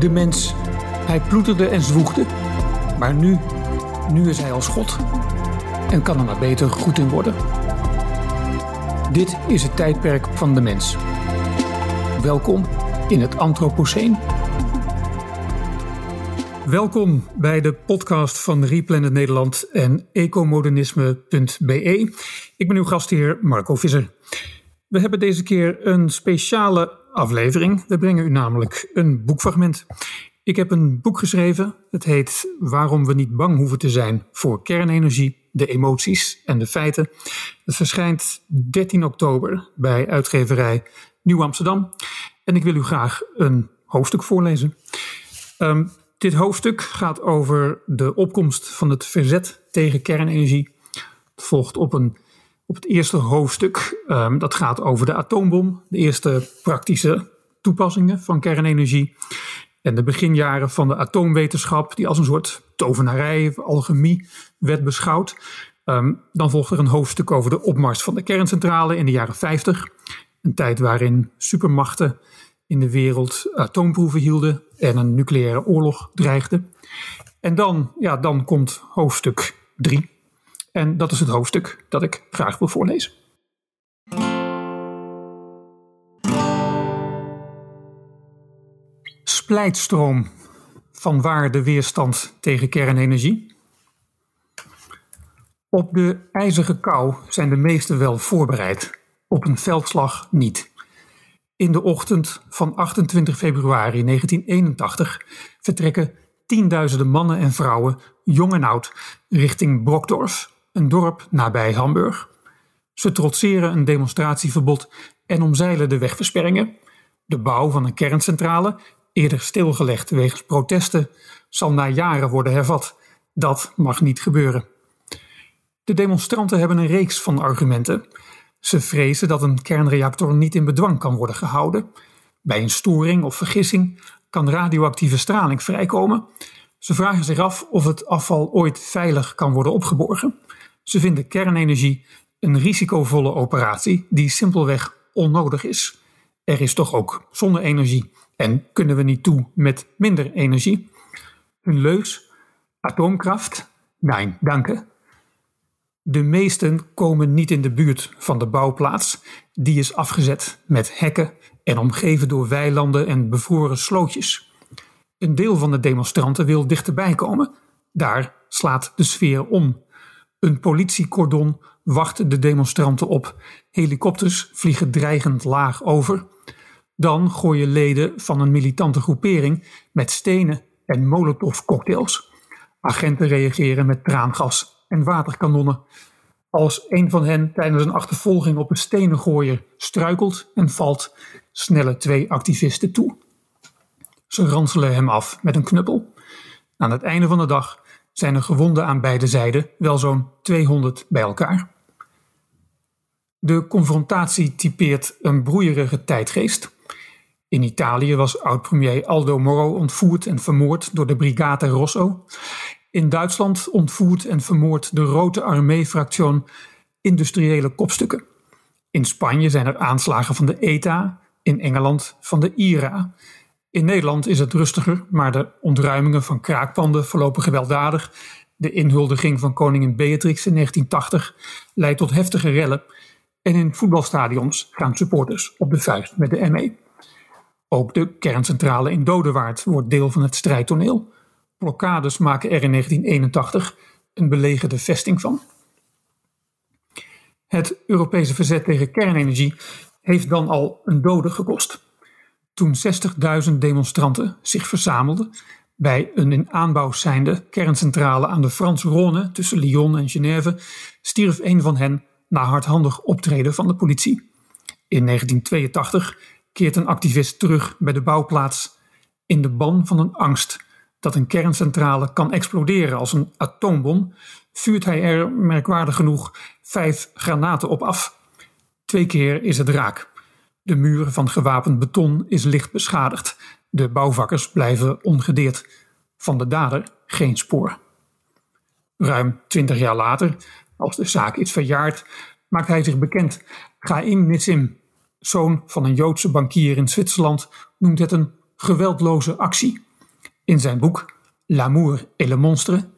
De mens, hij ploeterde en zwoegde. Maar nu, nu is hij als God. En kan er maar beter goed in worden. Dit is het tijdperk van de mens. Welkom in het Anthropoceen. Welkom bij de podcast van Replanet Nederland en ecomodernisme.be. Ik ben uw gastheer Marco Visser. We hebben deze keer een speciale aflevering. We brengen u namelijk een boekfragment. Ik heb een boek geschreven. Het heet Waarom we niet bang hoeven te zijn voor kernenergie, de emoties en de feiten. Het verschijnt 13 oktober bij uitgeverij Nieuw Amsterdam. En ik wil u graag een hoofdstuk voorlezen. Um, dit hoofdstuk gaat over de opkomst van het verzet tegen kernenergie. Het volgt op, een, op het eerste hoofdstuk. Um, dat gaat over de atoombom, de eerste praktische toepassingen van kernenergie. En de beginjaren van de atoomwetenschap, die als een soort tovenarij, alchemie werd beschouwd. Um, dan volgt er een hoofdstuk over de opmars van de kerncentrale in de jaren 50. Een tijd waarin supermachten in de wereld atoomproeven hielden en een nucleaire oorlog dreigde. En dan, ja, dan komt hoofdstuk 3. En dat is het hoofdstuk dat ik graag wil voorlezen. Splijtstroom van waar de weerstand tegen kernenergie. Op de ijzige kou zijn de meesten wel voorbereid, op een veldslag niet. In de ochtend van 28 februari 1981 vertrekken tienduizenden mannen en vrouwen, jong en oud, richting Brokdorf, een dorp nabij Hamburg. Ze trotseren een demonstratieverbod en omzeilen de wegversperringen. De bouw van een kerncentrale, eerder stilgelegd wegens protesten, zal na jaren worden hervat. Dat mag niet gebeuren. De demonstranten hebben een reeks van argumenten. Ze vrezen dat een kernreactor niet in bedwang kan worden gehouden. Bij een storing of vergissing kan radioactieve straling vrijkomen. Ze vragen zich af of het afval ooit veilig kan worden opgeborgen. Ze vinden kernenergie een risicovolle operatie die simpelweg onnodig is. Er is toch ook zonne-energie en kunnen we niet toe met minder energie? Hun leus: atoomkraft? Nee, danken. De meesten komen niet in de buurt van de bouwplaats. Die is afgezet met hekken en omgeven door weilanden en bevroren slootjes. Een deel van de demonstranten wil dichterbij komen. Daar slaat de sfeer om. Een politiecordon wacht de demonstranten op. Helikopters vliegen dreigend laag over. Dan gooien leden van een militante groepering met stenen en molotovcocktails. Agenten reageren met traangas en waterkanonnen. Als een van hen tijdens een achtervolging op een stenen gooier struikelt en valt, snellen twee activisten toe. Ze ranselen hem af met een knuppel. Aan het einde van de dag zijn er gewonden aan beide zijden, wel zo'n 200 bij elkaar. De confrontatie typeert een broeierige tijdgeest. In Italië was oud-premier Aldo Moro ontvoerd en vermoord door de Brigate Rosso in Duitsland ontvoert en vermoordt de Rote Armee-fractie industriële kopstukken. In Spanje zijn er aanslagen van de ETA, in Engeland van de IRA. In Nederland is het rustiger, maar de ontruimingen van kraakpanden verlopen gewelddadig. De inhuldiging van koningin Beatrix in 1980 leidt tot heftige rellen. En in voetbalstadions gaan supporters op de vuist met de ME. Ook de kerncentrale in Dodewaard wordt deel van het strijdtoneel blokkades maken er in 1981 een belegerde vesting van. Het Europese verzet tegen kernenergie heeft dan al een dode gekost. Toen 60.000 demonstranten zich verzamelden bij een in aanbouw zijnde kerncentrale aan de Franse Rhône tussen Lyon en Genève, stierf een van hen na hardhandig optreden van de politie. In 1982 keert een activist terug bij de bouwplaats in de ban van een angst dat een kerncentrale kan exploderen als een atoombom, vuurt hij er merkwaardig genoeg vijf granaten op af. Twee keer is het raak. De muur van gewapend beton is licht beschadigd. De bouwvakkers blijven ongedeerd. Van de dader geen spoor. Ruim twintig jaar later, als de zaak is verjaard, maakt hij zich bekend. Chaim Nissim, zoon van een Joodse bankier in Zwitserland, noemt het een geweldloze actie. In zijn boek L'amour et le monstre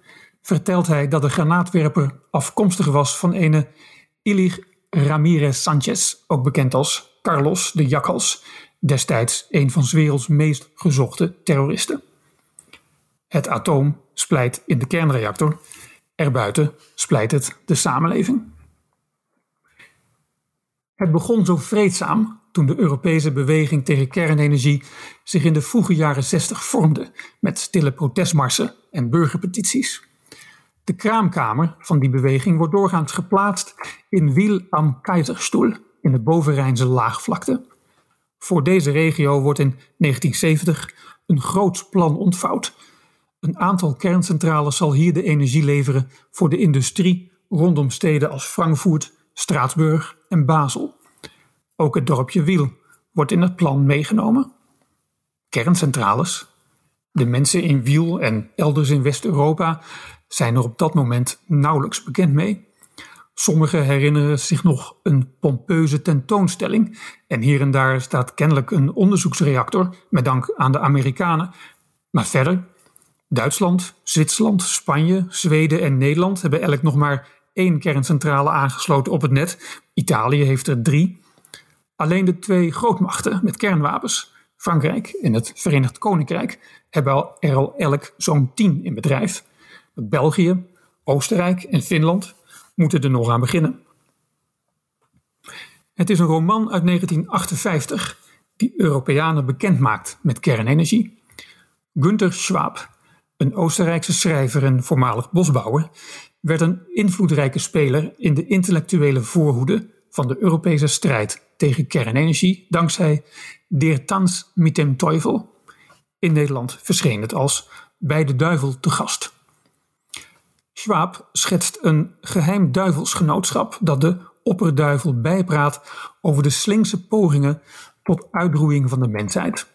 vertelt hij dat de granaatwerper afkomstig was van ene Ilich Ramirez Sanchez, ook bekend als Carlos de Jakkals, destijds een van 's werelds meest gezochte terroristen. Het atoom splijt in de kernreactor, erbuiten splijt het de samenleving. Het begon zo vreedzaam toen de Europese beweging tegen kernenergie zich in de vroege jaren 60 vormde met stille protestmarsen en burgerpetities. De kraamkamer van die beweging wordt doorgaans geplaatst in Wiel am Keizersstoel in de bovenrijnse laagvlakte. Voor deze regio wordt in 1970 een groots plan ontvouwd. Een aantal kerncentrales zal hier de energie leveren voor de industrie rondom steden als Frankfurt, Straatsburg en Basel. Ook het dorpje Wiel wordt in het plan meegenomen. Kerncentrales. De mensen in Wiel en elders in West-Europa zijn er op dat moment nauwelijks bekend mee. Sommigen herinneren zich nog een pompeuze tentoonstelling en hier en daar staat kennelijk een onderzoeksreactor met dank aan de Amerikanen. Maar verder, Duitsland, Zwitserland, Spanje, Zweden en Nederland hebben elk nog maar één kerncentrale aangesloten op het net. Italië heeft er drie. Alleen de twee grootmachten met kernwapens, Frankrijk en het Verenigd Koninkrijk, hebben er al elk zo'n tien in bedrijf. België, Oostenrijk en Finland moeten er nog aan beginnen. Het is een roman uit 1958 die Europeanen bekend maakt met kernenergie. Günther Schwab, een Oostenrijkse schrijver en voormalig bosbouwer, werd een invloedrijke speler in de intellectuele voorhoede van de Europese strijd tegen kernenergie dankzij Der Tanz mit dem Teufel. In Nederland verscheen het als Bij de Duivel te gast. Schwab schetst een geheim duivelsgenootschap dat de opperduivel bijpraat over de slinkse pogingen tot uitroeiing van de mensheid.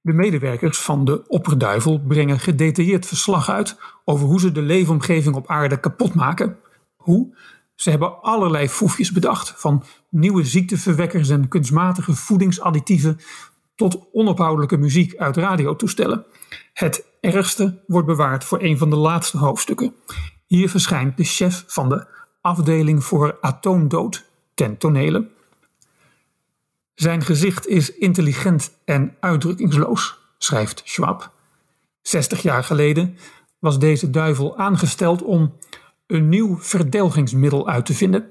De medewerkers van de opperduivel brengen gedetailleerd verslag uit over hoe ze de leefomgeving op aarde kapot maken. Hoe? Ze hebben allerlei foefjes bedacht, van nieuwe ziekteverwekkers en kunstmatige voedingsadditieven tot onophoudelijke muziek uit radiotoestellen. Het ergste wordt bewaard voor een van de laatste hoofdstukken. Hier verschijnt de chef van de afdeling voor atoomdood ten tonele. Zijn gezicht is intelligent en uitdrukkingsloos, schrijft Schwab. 60 jaar geleden was deze duivel aangesteld om een nieuw verdelgingsmiddel uit te vinden.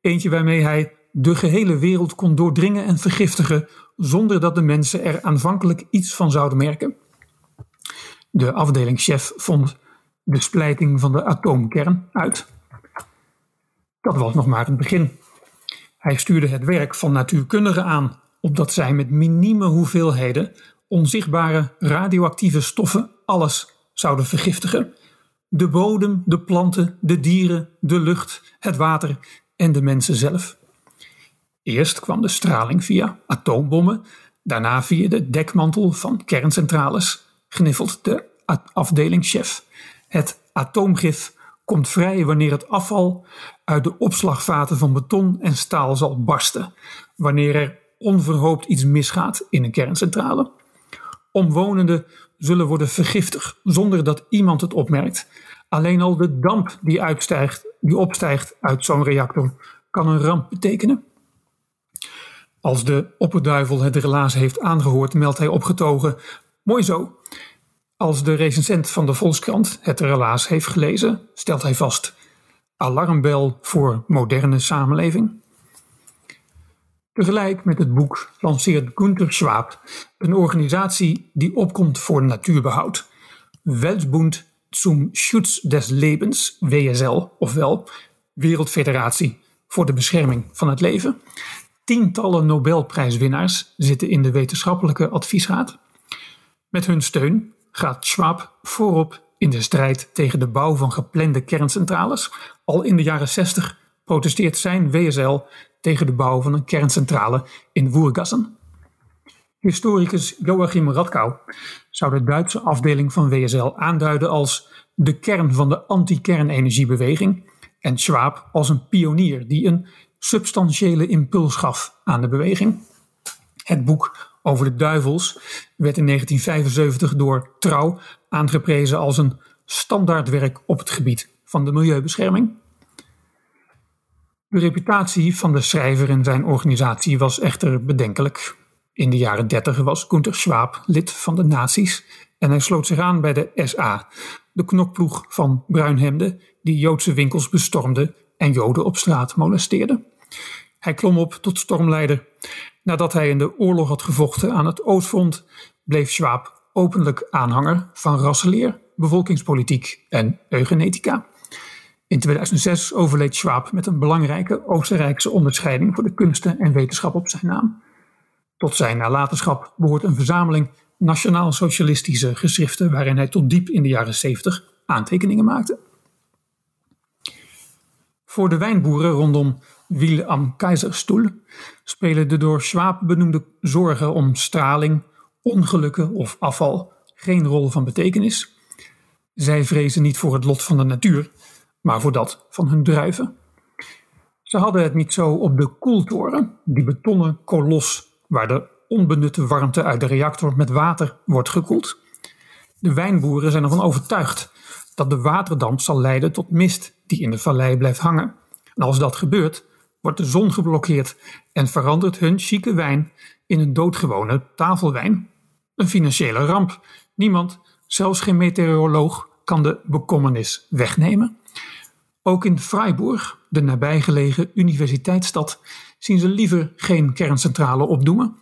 Eentje waarmee hij de gehele wereld kon doordringen en vergiftigen zonder dat de mensen er aanvankelijk iets van zouden merken. De afdelingschef vond de splijting van de atoomkern uit. Dat was nog maar het begin. Hij stuurde het werk van natuurkundigen aan, opdat zij met minieme hoeveelheden onzichtbare radioactieve stoffen alles zouden vergiftigen. De bodem, de planten, de dieren, de lucht, het water en de mensen zelf. Eerst kwam de straling via atoombommen, daarna via de dekmantel van kerncentrales, gniffelt de afdelingschef. Het atoomgif komt vrij wanneer het afval uit de opslagvaten van beton en staal zal barsten, wanneer er onverhoopt iets misgaat in een kerncentrale. Omwonenden zullen worden vergiftigd zonder dat iemand het opmerkt. Alleen al de damp die, uitstijgt, die opstijgt uit zo'n reactor kan een ramp betekenen. Als de opperduivel het relaas heeft aangehoord, meldt hij opgetogen: Mooi zo. Als de recensent van de Volkskrant het relaas heeft gelezen, stelt hij vast: Alarmbel voor moderne samenleving. Tegelijk met het boek lanceert Gunther Schwab een organisatie die opkomt voor natuurbehoud. Weltbund zum Schutz des Lebens, WSL, ofwel Wereldfederatie voor de Bescherming van het Leven. Tientallen Nobelprijswinnaars zitten in de wetenschappelijke adviesraad. Met hun steun gaat Schwab voorop in de strijd tegen de bouw van geplande kerncentrales. Al in de jaren 60 protesteert zijn WSL tegen de bouw van een kerncentrale in Woergassen. Historicus Joachim Radkau zou de Duitse afdeling van WSL aanduiden als de kern van de anti-kernenergiebeweging en Schwab als een pionier die een substantiële impuls gaf aan de beweging. Het boek over de duivels werd in 1975 door Trouw aangeprezen als een standaardwerk op het gebied van de milieubescherming. De reputatie van de schrijver en zijn organisatie was echter bedenkelijk. In de jaren 30 was Gunther Schwab lid van de nazi's en hij sloot zich aan bij de SA, de knokploeg van bruinhemden die Joodse winkels bestormde en Joden op straat molesteerde. Hij klom op tot stormleider. Nadat hij in de oorlog had gevochten aan het Oostfront, bleef Schwab openlijk aanhanger van rassenleer, bevolkingspolitiek en eugenetica. In 2006 overleed Schwab met een belangrijke Oostenrijkse onderscheiding voor de kunsten en wetenschap op zijn naam. Tot zijn nalatenschap behoort een verzameling nationaal-socialistische geschriften waarin hij tot diep in de jaren 70 aantekeningen maakte. Voor de wijnboeren rondom Wiel am Keizerstoel spelen de door Schwab benoemde zorgen om straling, ongelukken of afval geen rol van betekenis. Zij vrezen niet voor het lot van de natuur, maar voor dat van hun druiven. Ze hadden het niet zo op de koeltoren, die betonnen kolos waar de onbenutte warmte uit de reactor met water wordt gekoeld. De wijnboeren zijn ervan overtuigd dat de waterdamp zal leiden tot mist die in de vallei blijft hangen. En als dat gebeurt, wordt de zon geblokkeerd en verandert hun chique wijn in een doodgewone tafelwijn. Een financiële ramp. Niemand, zelfs geen meteoroloog, kan de bekommernis wegnemen. Ook in Freiburg, de nabijgelegen universiteitsstad, zien ze liever geen kerncentrale opdoemen.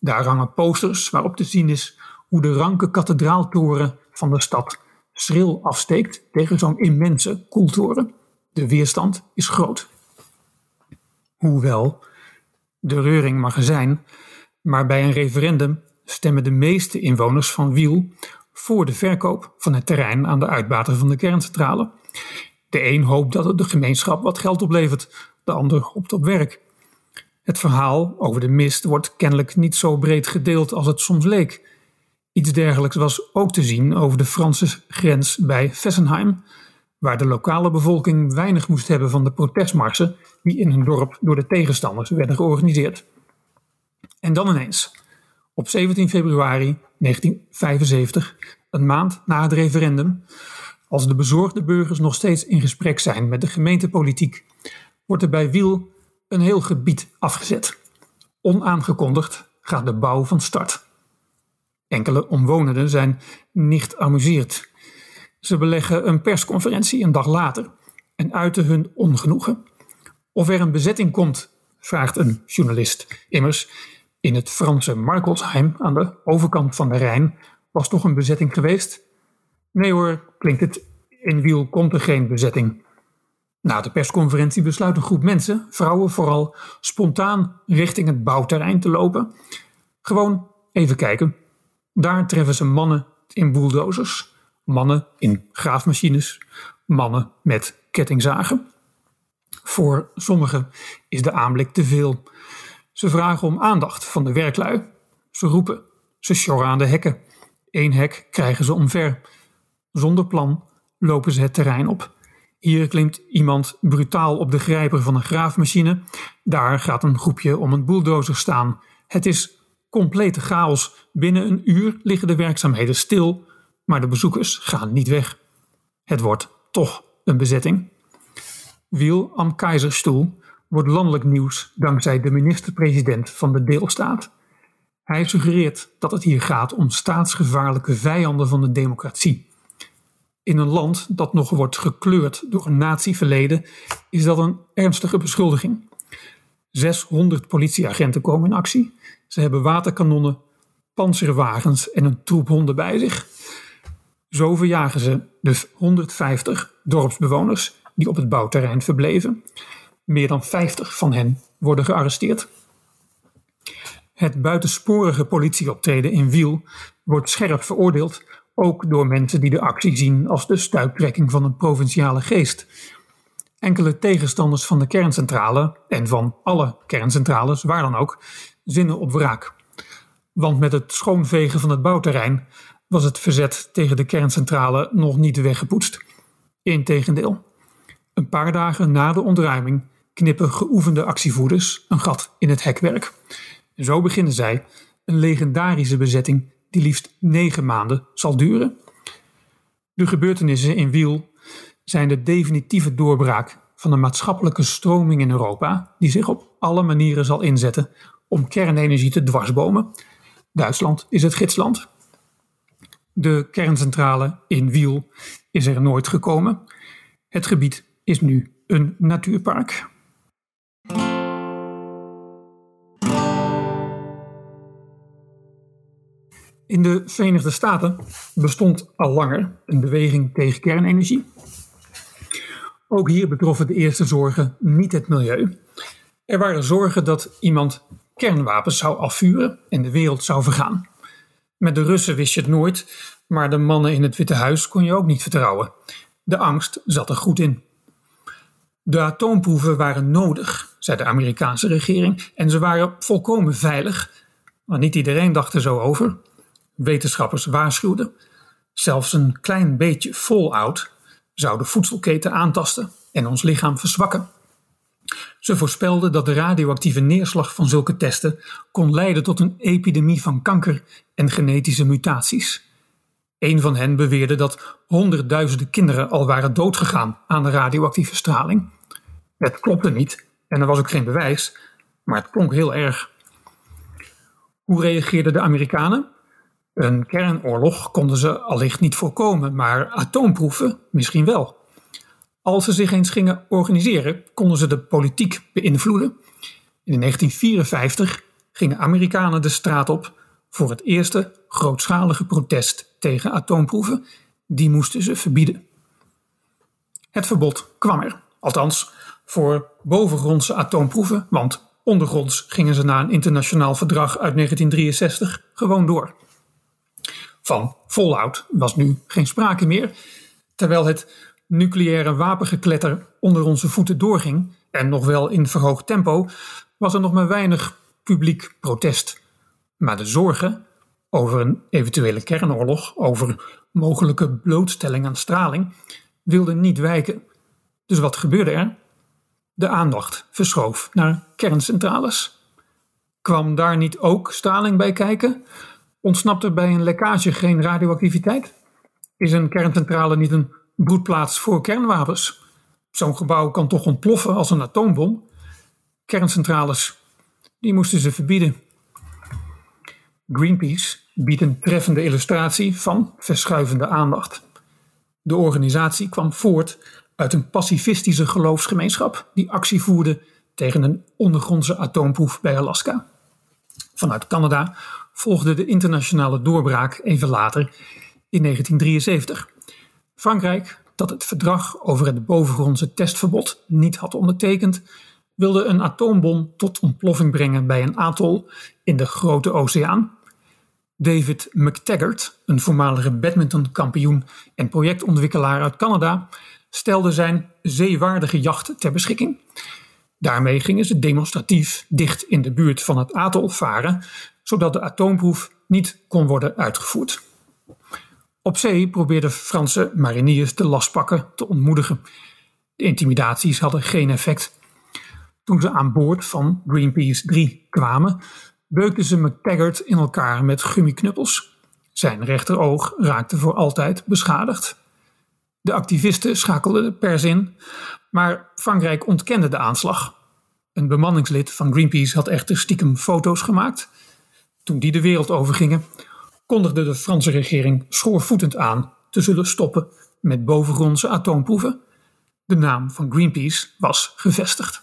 Daar hangen posters waarop te zien is hoe de ranke kathedraaltoren van de stad schril afsteekt tegen zo'n immense koeltoren. De weerstand is groot. Hoewel, de reuring mag zijn, maar bij een referendum stemmen de meeste inwoners van Wiel voor de verkoop van het terrein aan de uitbater van de kerncentrale. De een hoopt dat het de gemeenschap wat geld oplevert, de ander hoopt op werk. Het verhaal over de mist wordt kennelijk niet zo breed gedeeld als het soms leek. Iets dergelijks was ook te zien over de Franse grens bij Fessenheim, waar de lokale bevolking weinig moest hebben van de protestmarsen die in hun dorp door de tegenstanders werden georganiseerd. En dan ineens, op 17 februari 1975, een maand na het referendum, als de bezorgde burgers nog steeds in gesprek zijn met de gemeentepolitiek, wordt er bij Wiel een heel gebied afgezet. Onaangekondigd gaat de bouw van start. Enkele omwonenden zijn niet amuseerd. Ze beleggen een persconferentie een dag later en uiten hun ongenoegen. Of er een bezetting komt, vraagt een journalist. Immers, in het Franse Markelsheim aan de overkant van de Rijn was toch een bezetting geweest? Nee hoor, klinkt het. In Wiel komt er geen bezetting. Na de persconferentie besluit een groep mensen, vrouwen vooral, spontaan richting het bouwterrein te lopen. Gewoon even kijken. Daar treffen ze mannen in bulldozers, mannen in graafmachines, mannen met kettingzagen. Voor sommigen is de aanblik te veel. Ze vragen om aandacht van de werklui. Ze roepen, ze sjorren aan de hekken. Eén hek krijgen ze omver. Zonder plan lopen ze het terrein op. Hier klimt iemand brutaal op de grijper van een graafmachine. Daar gaat een groepje om een bulldozer staan. Het is complete chaos. Binnen een uur liggen de werkzaamheden stil, maar de bezoekers gaan niet weg. Het wordt toch een bezetting. Wiel am Keizerstoel wordt landelijk nieuws dankzij de minister-president van de deelstaat. Hij suggereert dat het hier gaat om staatsgevaarlijke vijanden van de democratie. In een land dat nog wordt gekleurd door een natieverleden is dat een ernstige beschuldiging. 600 politieagenten komen in actie. Ze hebben waterkanonnen, panzerwagens en een troep honden bij zich. Zo verjagen ze de 150 dorpsbewoners die op het bouwterrein verbleven. Meer dan 50 van hen worden gearresteerd. Het buitensporige politieoptreden in Wiel wordt scherp veroordeeld ook door mensen die de actie zien als de stuiptrekking van een provinciale geest. Enkele tegenstanders van de kerncentrale en van alle kerncentrales, waar dan ook, zinnen op wraak. Want met het schoonvegen van het bouwterrein was het verzet tegen de kerncentrale nog niet weggepoetst. Integendeel. Een paar dagen na de ontruiming knippen geoefende actievoerders een gat in het hekwerk. Zo beginnen zij een legendarische bezetting die liefst negen maanden zal duren. De gebeurtenissen in Wiel zijn de definitieve doorbraak van de maatschappelijke stroming in Europa, die zich op alle manieren zal inzetten om kernenergie te dwarsbomen. Duitsland is het gidsland. De kerncentrale in Wiel is er nooit gekomen. Het gebied is nu een natuurpark. In de Verenigde Staten bestond al langer een beweging tegen kernenergie. Ook hier betroffen de eerste zorgen niet het milieu. Er waren zorgen dat iemand kernwapens zou afvuren en de wereld zou vergaan. Met de Russen wist je het nooit, maar de mannen in het Witte Huis kon je ook niet vertrouwen. De angst zat er goed in. De atoomproeven waren nodig, zei de Amerikaanse regering, en ze waren volkomen veilig. Maar niet iedereen dacht er zo over. Wetenschappers waarschuwden. Zelfs een klein beetje fallout zou de voedselketen aantasten en ons lichaam verzwakken. Ze voorspelden dat de radioactieve neerslag van zulke testen kon leiden tot een epidemie van kanker en genetische mutaties. Een van hen beweerde dat honderdduizenden kinderen al waren doodgegaan aan de radioactieve straling. Het klopte niet en er was ook geen bewijs, maar het klonk heel erg. Hoe reageerden de Amerikanen? Een kernoorlog konden ze allicht niet voorkomen, maar atoomproeven misschien wel. Als ze zich eens gingen organiseren, konden ze de politiek beïnvloeden. In 1954 gingen Amerikanen de straat op voor het eerste grootschalige protest tegen atoomproeven. Die moesten ze verbieden. Het verbod kwam er, althans voor bovengrondse atoomproeven, want ondergronds gingen ze na een internationaal verdrag uit 1963 gewoon door. Van fallout was nu geen sprake meer, terwijl het nucleaire wapengekletter onder onze voeten doorging, en nog wel in verhoogd tempo, was er nog maar weinig publiek protest. Maar de zorgen over een eventuele kernoorlog, over mogelijke blootstelling aan straling, wilden niet wijken. Dus wat gebeurde er? De aandacht verschoof naar kerncentrales. Kwam daar niet ook straling bij kijken? Ontsnapt er bij een lekkage geen radioactiviteit? Is een kerncentrale niet een broedplaats voor kernwapens? Zo'n gebouw kan toch ontploffen als een atoombom? Kerncentrales, die moesten ze verbieden. Greenpeace biedt een treffende illustratie van verschuivende aandacht. De organisatie kwam voort uit een pacifistische geloofsgemeenschap die actie voerde tegen een ondergrondse atoomproef bij Alaska. Vanuit Canada volgde de internationale doorbraak even later in 1973. Frankrijk, dat het verdrag over het bovengrondse testverbod niet had ondertekend, wilde een atoombom tot ontploffing brengen bij een atol in de Grote Oceaan. David McTaggart, een voormalige badmintonkampioen en projectontwikkelaar uit Canada, stelde zijn zeewaardige jacht ter beschikking. Daarmee gingen ze demonstratief dicht in de buurt van het atol varen, zodat de atoomproef niet kon worden uitgevoerd. Op zee probeerden Franse mariniers de lastpakken te ontmoedigen. De intimidaties hadden geen effect. Toen ze aan boord van Greenpeace 3 kwamen, beukten ze McTaggart in elkaar met gummiknuppels. Zijn rechteroog raakte voor altijd beschadigd. De activisten schakelden de pers in, maar Frankrijk ontkende de aanslag. Een bemanningslid van Greenpeace had echter stiekem foto's gemaakt. Toen die de wereld overgingen, kondigde de Franse regering schoorvoetend aan te zullen stoppen met bovengrondse atoomproeven. De naam van Greenpeace was gevestigd.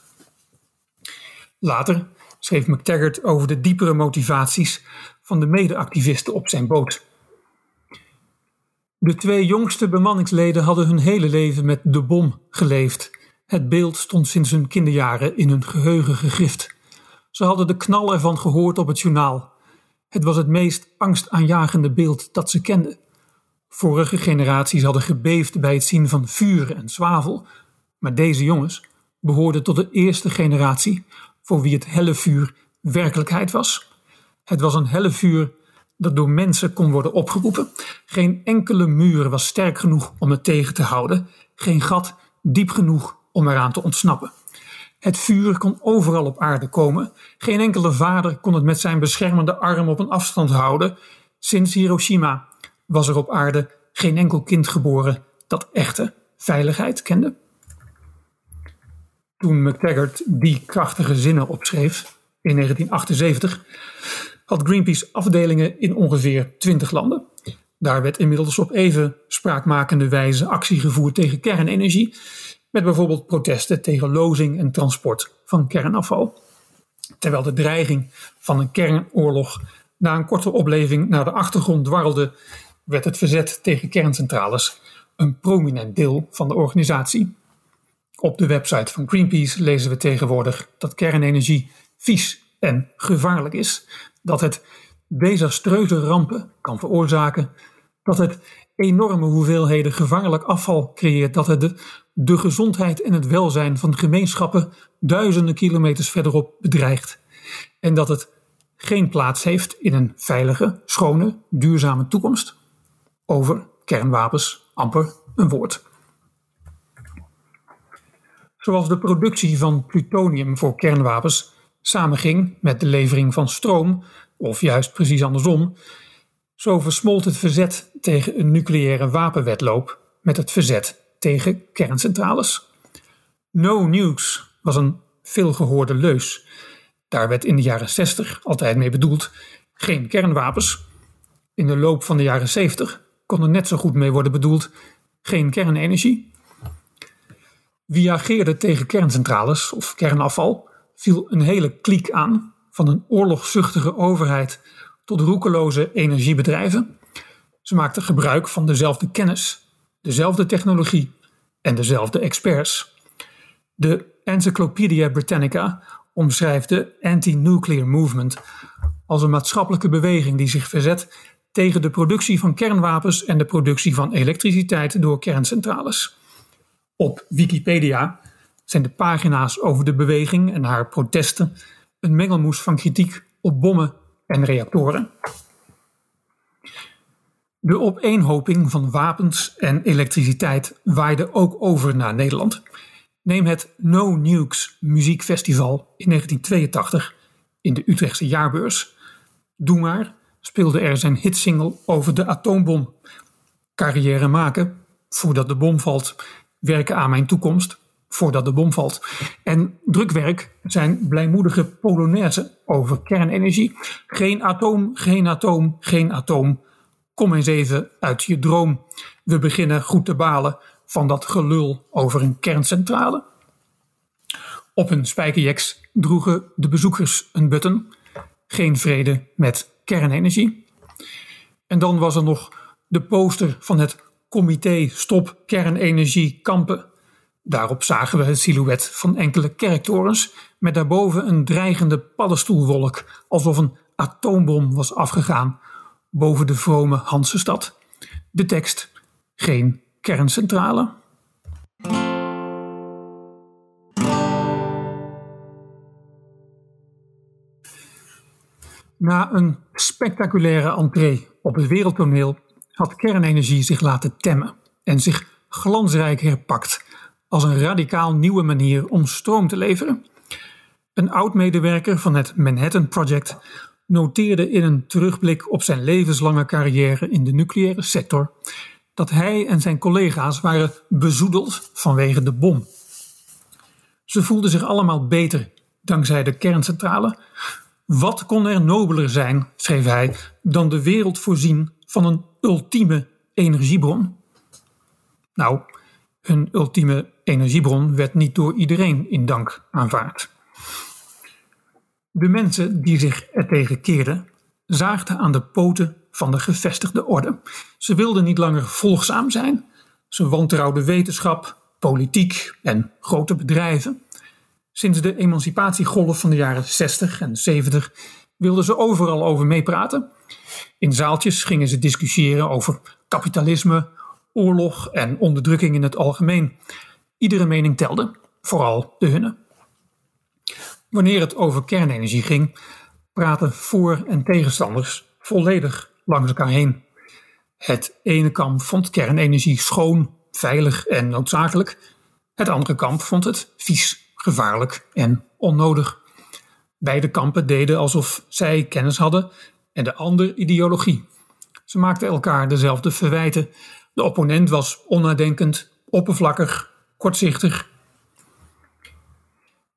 Later schreef McTaggart over de diepere motivaties van de medeactivisten op zijn boot. De twee jongste bemanningsleden hadden hun hele leven met de bom geleefd. Het beeld stond sinds hun kinderjaren in hun geheugen gegrift. Ze hadden de knal ervan gehoord op het journaal. Het was het meest angstaanjagende beeld dat ze kenden. Vorige generaties hadden gebeefd bij het zien van vuur en zwavel, maar deze jongens behoorden tot de eerste generatie voor wie het helle vuur werkelijkheid was. Het was een helle vuur dat door mensen kon worden opgeroepen. Geen enkele muur was sterk genoeg om het tegen te houden, geen gat diep genoeg om eraan te ontsnappen. Het vuur kon overal op aarde komen. Geen enkele vader kon het met zijn beschermende arm op een afstand houden. Sinds Hiroshima was er op aarde geen enkel kind geboren dat echte veiligheid kende. Toen McTaggart die krachtige zinnen opschreef in 1978, had Greenpeace afdelingen in ongeveer 20 landen. Daar werd inmiddels op even spraakmakende wijze actie gevoerd tegen kernenergie, met bijvoorbeeld protesten tegen lozing en transport van kernafval. Terwijl de dreiging van een kernoorlog na een korte opleving naar de achtergrond dwarrelde, werd het verzet tegen kerncentrales een prominent deel van de organisatie. Op de website van Greenpeace lezen we tegenwoordig dat kernenergie vies en gevaarlijk is, dat het desastreuze rampen kan veroorzaken, dat het enorme hoeveelheden gevaarlijk afval creëert, dat het de, de gezondheid en het welzijn van gemeenschappen duizenden kilometers verderop bedreigt en dat het geen plaats heeft in een veilige, schone, duurzame toekomst. Over kernwapens amper een woord. Zoals de productie van plutonium voor kernwapens samenging met de levering van stroom, of juist precies andersom, zo versmolt het verzet tegen een nucleaire wapenwetloop met het verzet tegen kerncentrales. No nukes was een veelgehoorde leus. Daar werd in de jaren 60 altijd mee bedoeld geen kernwapens. In de loop van de jaren 70 kon er net zo goed mee worden bedoeld geen kernenergie. Wie ageerde tegen kerncentrales of kernafval viel een hele kliek aan, van een oorlogzuchtige overheid tot roekeloze energiebedrijven. Ze maakten gebruik van dezelfde kennis, dezelfde technologie en dezelfde experts. De Encyclopedia Britannica omschrijft de anti-nuclear movement als een maatschappelijke beweging die zich verzet tegen de productie van kernwapens en de productie van elektriciteit door kerncentrales. Op Wikipedia zijn de pagina's over de beweging en haar protesten een mengelmoes van kritiek op bommen en reactoren. De opeenhoping van wapens en elektriciteit waaide ook over naar Nederland. Neem het No Nukes muziekfestival in 1982 in de Utrechtse jaarbeurs. Doe maar speelde er zijn hitsingle over de atoombom. Carrière maken voordat de bom valt, werken aan mijn toekomst voordat de bom valt. En drukwerk zijn blijmoedige polonaise over kernenergie. Geen atoom, geen atoom, geen atoom. Kom eens even uit je droom. We beginnen goed te balen van dat gelul over een kerncentrale. Op hun spijkerjacks droegen de bezoekers een button. Geen vrede met kernenergie. En dan was er nog de poster van het Comité Stop Kernenergie Kampen. Daarop zagen we het silhouet van enkele kerktorens met daarboven een dreigende paddenstoelwolk, alsof een atoombom was afgegaan boven de vrome Hansestad. De tekst: geen kerncentrale. Na een spectaculaire entree op het wereldtoneel had kernenergie zich laten temmen en zich glansrijk herpakt als een radicaal nieuwe manier om stroom te leveren. Een oud-medewerker van het Manhattan Project noteerde in een terugblik op zijn levenslange carrière in de nucleaire sector dat hij en zijn collega's waren bezoedeld vanwege de bom. Ze voelden zich allemaal beter dankzij de kerncentrale, wat kon er nobeler zijn, schreef hij, dan de wereld voorzien van een ultieme energiebron? Nou, een ultieme energiebron werd niet door iedereen in dank aanvaard. De mensen die zich ertegen keerden, zaagden aan de poten van de gevestigde orde. Ze wilden niet langer volgzaam zijn. Ze wantrouwden wetenschap, politiek en grote bedrijven. Sinds de emancipatiegolf van de jaren 60 en 70 wilden ze overal over meepraten. In zaaltjes gingen ze discussiëren over kapitalisme, oorlog en onderdrukking in het algemeen. Iedere mening telde, vooral de hunne. Wanneer het over kernenergie ging, praten voor- en tegenstanders volledig langs elkaar heen. Het ene kamp vond kernenergie schoon, veilig en noodzakelijk. Het andere kamp vond het vies, gevaarlijk en onnodig. Beide kampen deden alsof zij kennis hadden en de ander ideologie. Ze maakten elkaar dezelfde verwijten. De opponent was onnadenkend, oppervlakkig, kortzichtig.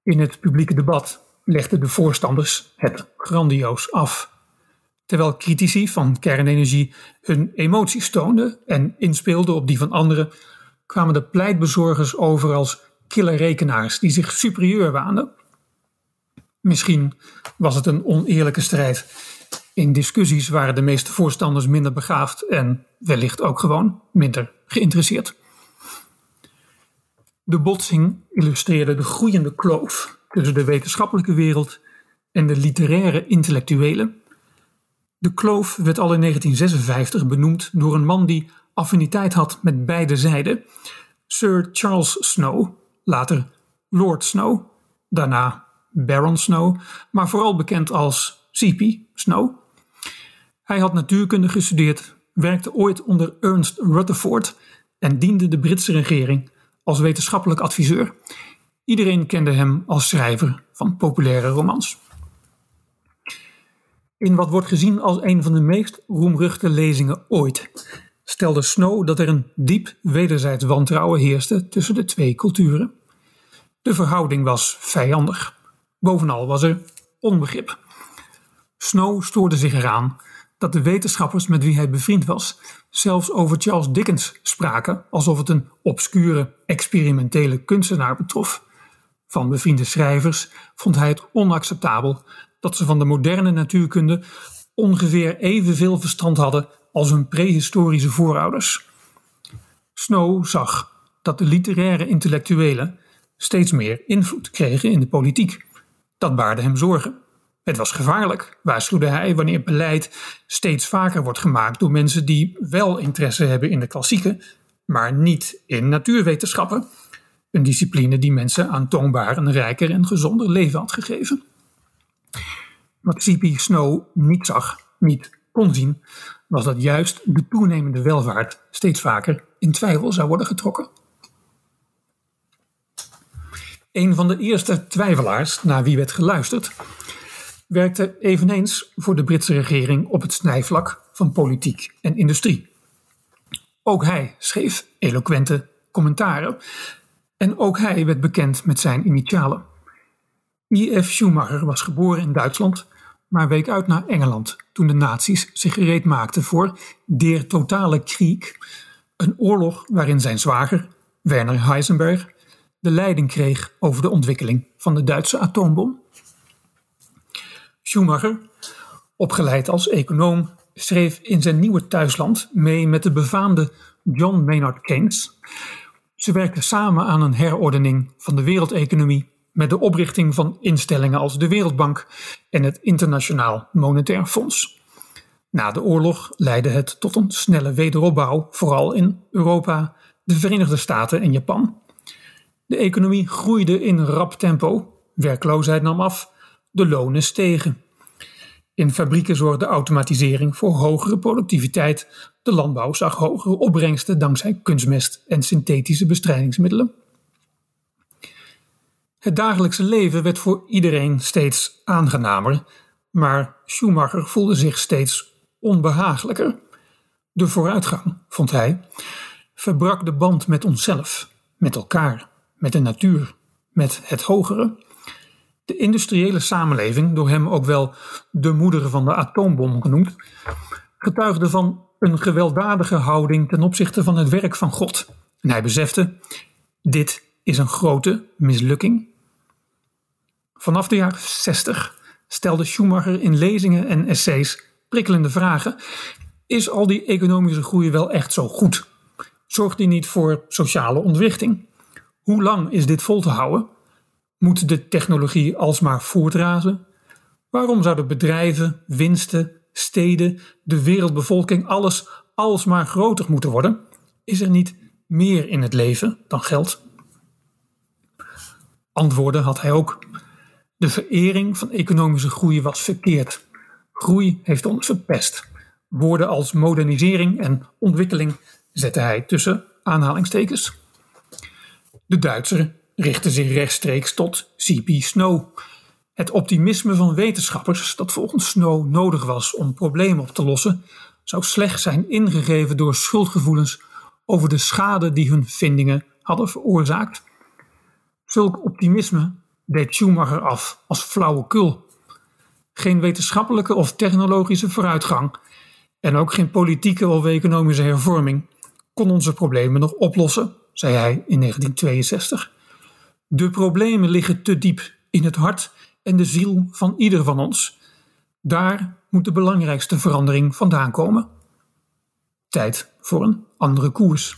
In het publieke debat legden de voorstanders het grandioos af. Terwijl critici van kernenergie hun emoties toonden en inspeelden op die van anderen, kwamen de pleitbezorgers over als killerrekenaars die zich superieur waanden. Misschien was het een oneerlijke strijd. In discussies waren de meeste voorstanders minder begaafd en wellicht ook gewoon minder geïnteresseerd. De botsing illustreerde de groeiende kloof tussen de wetenschappelijke wereld en de literaire intellectuelen. De kloof werd al in 1956 benoemd door een man die affiniteit had met beide zijden, Sir Charles Snow, later Lord Snow, daarna Baron Snow, maar vooral bekend als C.P. Snow. Hij had natuurkunde gestudeerd, werkte ooit onder Ernst Rutherford en diende de Britse regering als wetenschappelijk adviseur. Iedereen kende hem als schrijver van populaire romans. In wat wordt gezien als een van de meest roemruchte lezingen ooit stelde Snow dat er een diep wederzijds wantrouwen heerste tussen de twee culturen. De verhouding was vijandig. Bovenal was er onbegrip. Snow stoorde zich eraan dat de wetenschappers met wie hij bevriend was zelfs over Charles Dickens spraken alsof het een obscure experimentele kunstenaar betrof. Van bevriende schrijvers vond hij het onacceptabel dat ze van de moderne natuurkunde ongeveer evenveel verstand hadden als hun prehistorische voorouders. Snow zag dat de literaire intellectuelen steeds meer invloed kregen in de politiek. Dat baarde hem zorgen. Het was gevaarlijk, waarschuwde hij, wanneer beleid steeds vaker wordt gemaakt door mensen die wel interesse hebben in de klassieke, maar niet in natuurwetenschappen. Een discipline die mensen aantoonbaar een rijker en gezonder leven had gegeven. Wat C.P. Snow niet zag, niet kon zien, was dat juist de toenemende welvaart steeds vaker in twijfel zou worden getrokken. Een van de eerste twijfelaars naar wie werd geluisterd, werkte eveneens voor de Britse regering op het snijvlak van politiek en industrie. Ook hij schreef eloquente commentaren en ook hij werd bekend met zijn initialen. I.F. Schumacher was geboren in Duitsland, maar week uit naar Engeland toen de nazi's zich gereed maakten voor Der Totale Krieg, een oorlog waarin zijn zwager, Werner Heisenberg, de leiding kreeg over de ontwikkeling van de Duitse atoombom. Schumacher, opgeleid als econoom, schreef in zijn nieuwe thuisland mee met de befaamde John Maynard Keynes. Ze werkten samen aan een herordening van de wereldeconomie met de oprichting van instellingen als de Wereldbank en het Internationaal Monetair Fonds. Na de oorlog leidde het tot een snelle wederopbouw, vooral in Europa, de Verenigde Staten en Japan. De economie groeide in rap tempo, werkloosheid nam af, de lonen stegen. In fabrieken zorgde automatisering voor hogere productiviteit, de landbouw zag hogere opbrengsten dankzij kunstmest en synthetische bestrijdingsmiddelen. Het dagelijkse leven werd voor iedereen steeds aangenamer, maar Schumacher voelde zich steeds onbehagelijker. De vooruitgang, vond hij, verbrak de band met onszelf, met elkaar, met de natuur, met het hogere. De industriële samenleving, door hem ook wel de moeder van de atoombom genoemd, getuigde van een gewelddadige houding ten opzichte van het werk van God. En hij besefte: dit is een grote mislukking. Vanaf de jaren 60 stelde Schumacher in lezingen en essays prikkelende vragen. Is al die economische groei wel echt zo goed? Zorgt die niet voor sociale ontwrichting? Hoe lang is dit vol te houden? Moet de technologie alsmaar voortrazen? Waarom zouden bedrijven, winsten, steden, de wereldbevolking, alles alsmaar groter moeten worden? Is er niet meer in het leven dan geld? Antwoorden had hij ook. De verering van economische groei was verkeerd. Groei heeft ons verpest. Woorden als modernisering en ontwikkeling zette hij tussen aanhalingstekens. De Duitser richtte zich rechtstreeks tot C.P. Snow. Het optimisme van wetenschappers dat volgens Snow nodig was om problemen op te lossen, zou slechts zijn ingegeven door schuldgevoelens over de schade die hun vindingen hadden veroorzaakt. Zulk optimisme deed Schumacher af als flauwekul. Geen wetenschappelijke of technologische vooruitgang en ook geen politieke of economische hervorming kon onze problemen nog oplossen, zei hij in 1962. De problemen liggen te diep in het hart en de ziel van ieder van ons. Daar moet de belangrijkste verandering vandaan komen. Tijd voor een andere koers.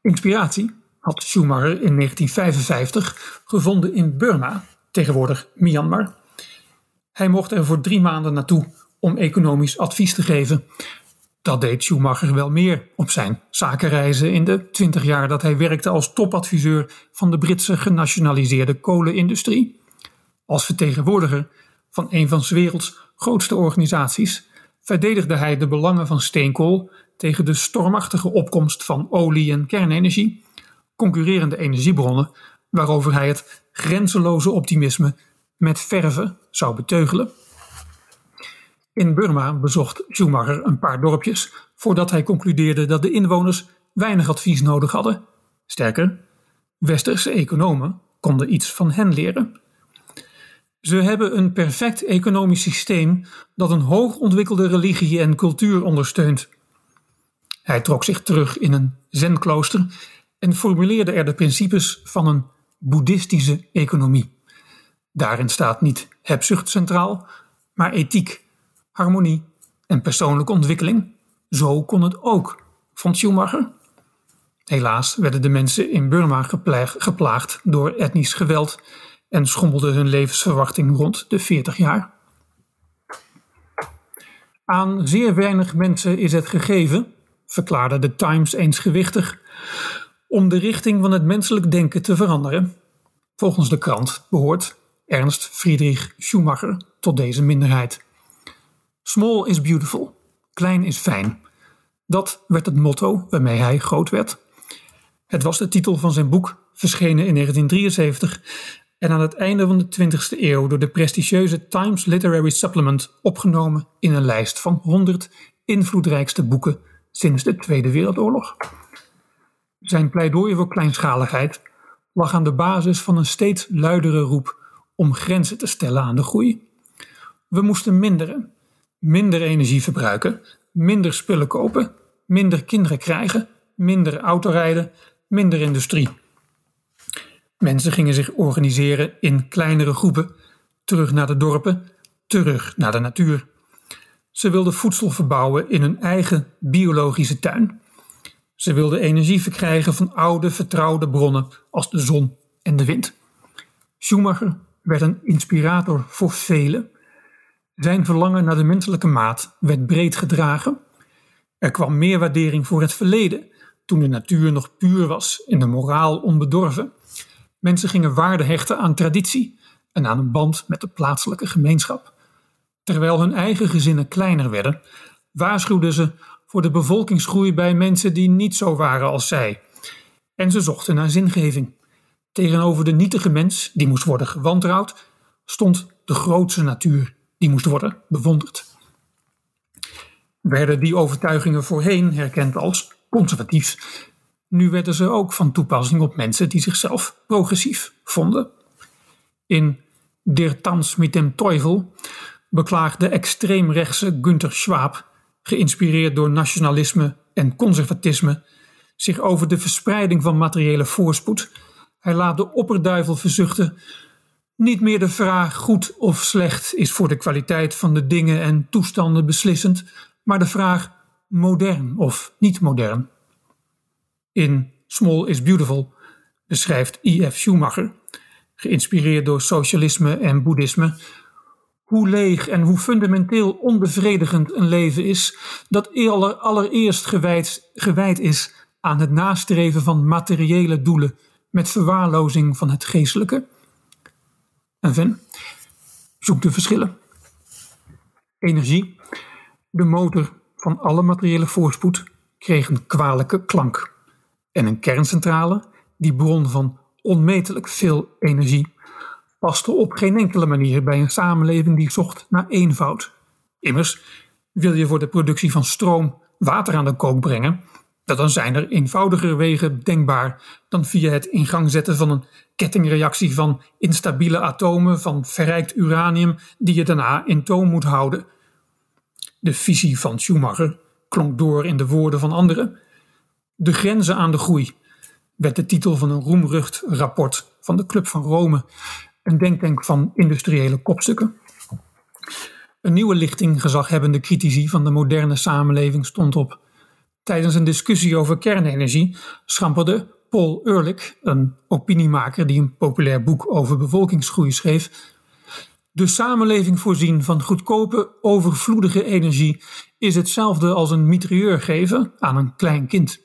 Inspiratie had Schumacher in 1955 gevonden in Burma, tegenwoordig Myanmar. Hij mocht er voor drie maanden naartoe om economisch advies te geven. Dat deed Schumacher wel meer op zijn zakenreizen in de twintig jaar dat hij werkte als topadviseur van de Britse genationaliseerde kolenindustrie. Als vertegenwoordiger van een van 's werelds grootste organisaties verdedigde hij de belangen van steenkool tegen de stormachtige opkomst van olie- en kernenergie, concurrerende energiebronnen waarover hij het grenzeloze optimisme met verve zou beteugelen. In Burma bezocht Schumacher een paar dorpjes voordat hij concludeerde dat de inwoners weinig advies nodig hadden. Sterker, westerse economen konden iets van hen leren. Ze hebben een perfect economisch systeem dat een hoog ontwikkelde religie en cultuur ondersteunt. Hij trok zich terug in een zenklooster en formuleerde er de principes van een boeddhistische economie. Daarin staat niet hebzucht centraal, maar ethiek, harmonie en persoonlijke ontwikkeling. Zo kon het ook, vond Schumacher. Helaas werden de mensen in Burma geplaagd door etnisch geweld en schommelde hun levensverwachting rond de 40 jaar. Aan zeer weinig mensen is het gegeven, verklaarde de Times eens gewichtig, om de richting van het menselijk denken te veranderen. Volgens de krant behoort Ernst Friedrich Schumacher tot deze minderheid. Small is beautiful, klein is fijn. Dat werd het motto waarmee hij groot werd. Het was de titel van zijn boek, verschenen in 1973 en aan het einde van de 20e eeuw door de prestigieuze Times Literary Supplement opgenomen in een lijst van 100 invloedrijkste boeken sinds de Tweede Wereldoorlog. Zijn pleidooi voor kleinschaligheid lag aan de basis van een steeds luidere roep om grenzen te stellen aan de groei. We moesten minderen, minder energie verbruiken, minder spullen kopen, minder kinderen krijgen, minder autorijden, minder industrie. Mensen gingen zich organiseren in kleinere groepen, terug naar de dorpen, terug naar de natuur. Ze wilden voedsel verbouwen in hun eigen biologische tuin. Ze wilden energie verkrijgen van oude, vertrouwde bronnen als de zon en de wind. Schumacher werd een inspirator voor velen. Zijn verlangen naar de menselijke maat werd breed gedragen. Er kwam meer waardering voor het verleden, toen de natuur nog puur was en de moraal onbedorven. Mensen gingen waarde hechten aan traditie en aan een band met de plaatselijke gemeenschap. Terwijl hun eigen gezinnen kleiner werden, waarschuwden ze voor de bevolkingsgroei bij mensen die niet zo waren als zij. En ze zochten naar zingeving. Tegenover de nietige mens, die moest worden gewantrouwd, stond de grootste natuur, die moest worden bewonderd. Werden die overtuigingen voorheen herkend als conservatief, nu werden ze ook van toepassing op mensen die zichzelf progressief vonden. In Der Tanz mit dem Teufel beklaagde extreemrechtse Günther Schwab, geïnspireerd door nationalisme en conservatisme, zich over de verspreiding van materiële voorspoed. Hij laat de opperduivel verzuchten. Niet meer de vraag goed of slecht is voor de kwaliteit van de dingen en toestanden beslissend, maar de vraag modern of niet modern. In Small is Beautiful beschrijft I.F. Schumacher, geïnspireerd door socialisme en boeddhisme, hoe leeg en hoe fundamenteel onbevredigend een leven is dat allereerst gewijd, gewijd is aan het nastreven van materiële doelen met verwaarlozing van het geestelijke. En Ven zoekt de verschillen. Energie, de motor van alle materiële voorspoed, kreeg een kwalijke klank en een kerncentrale die bron van onmetelijk veel energie, paste op geen enkele manier bij een samenleving die zocht naar eenvoud. Immers, wil je voor de productie van stroom water aan de kook brengen, dan zijn er eenvoudigere wegen denkbaar dan via het in gang zetten van een kettingreactie van instabiele atomen van verrijkt uranium die je daarna in toom moet houden. De visie van Schumacher klonk door in de woorden van anderen. De grenzen aan de groei werd de titel van een roemrucht rapport van de Club van Rome, een denktank van industriële kopstukken. Een nieuwe lichting gezaghebbende critici van de moderne samenleving stond op. Tijdens een discussie over kernenergie schamperde Paul Ehrlich, een opiniemaker die een populair boek over bevolkingsgroei schreef, de samenleving voorzien van goedkope, overvloedige energie is hetzelfde als een mitrailleur geven aan een klein kind.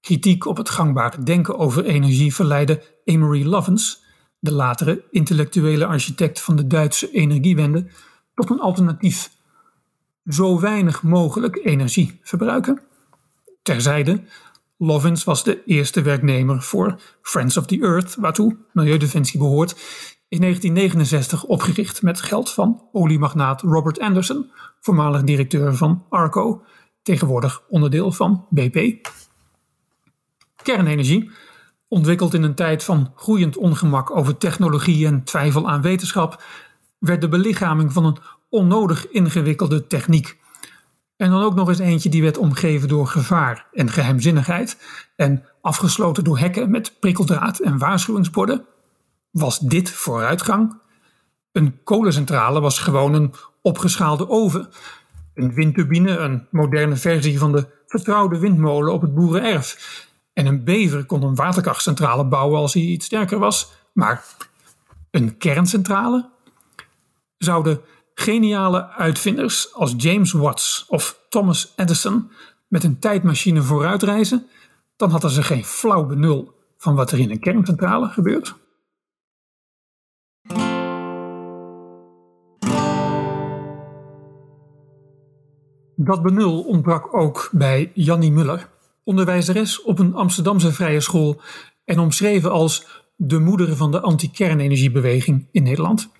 Kritiek op het gangbare denken over energie verleidde Amory Lovens, de latere intellectuele architect van de Duitse energiewende, tot een alternatief. Zo weinig mogelijk energie verbruiken. Terzijde, Lovins was de eerste werknemer voor Friends of the Earth, waartoe Milieudefensie behoort, in 1969 opgericht met geld van oliemagnaat Robert Anderson, voormalig directeur van Arco, tegenwoordig onderdeel van BP. Kernenergie, ontwikkeld in een tijd van groeiend ongemak over technologie en twijfel aan wetenschap, werd de belichaming van een onnodig ingewikkelde techniek. En dan ook nog eens eentje die werd omgeven door gevaar en geheimzinnigheid en afgesloten door hekken met prikkeldraad en waarschuwingsborden. Was dit vooruitgang? Een kolencentrale was gewoon een opgeschaalde oven. Een windturbine, een moderne versie van de vertrouwde windmolen op het boerenerf. En een bever kon een waterkrachtcentrale bouwen als hij iets sterker was. Maar een kerncentrale? Zouden geniale uitvinders als James Watts of Thomas Edison met een tijdmachine vooruitreizen, dan hadden ze geen flauw benul van wat er in een kerncentrale gebeurt. Dat benul ontbrak ook bij Jannie Muller, onderwijzeres op een Amsterdamse vrije school en omschreven als de moeder van de anti-kernenergiebeweging in Nederland.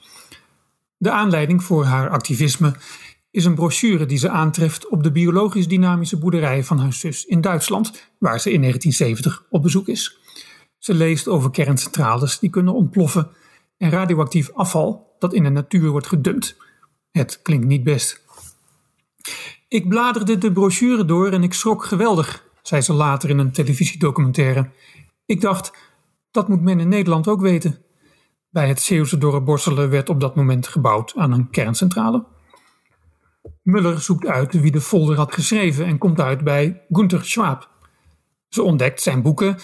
De aanleiding voor haar activisme is een brochure die ze aantreft op de biologisch dynamische boerderij van haar zus in Duitsland, waar ze in 1970 op bezoek is. Ze leest over kerncentrales die kunnen ontploffen en radioactief afval dat in de natuur wordt gedumpt. Het klinkt niet best. Ik bladerde de brochure door en ik schrok geweldig, zei ze later in een televisiedocumentaire. Ik dacht, dat moet men in Nederland ook weten. Bij het Zeeuwse dorp Borselen werd op dat moment gebouwd aan een kerncentrale. Muller zoekt uit wie de folder had geschreven en komt uit bij Gunther Schwab. Ze ontdekt zijn boeken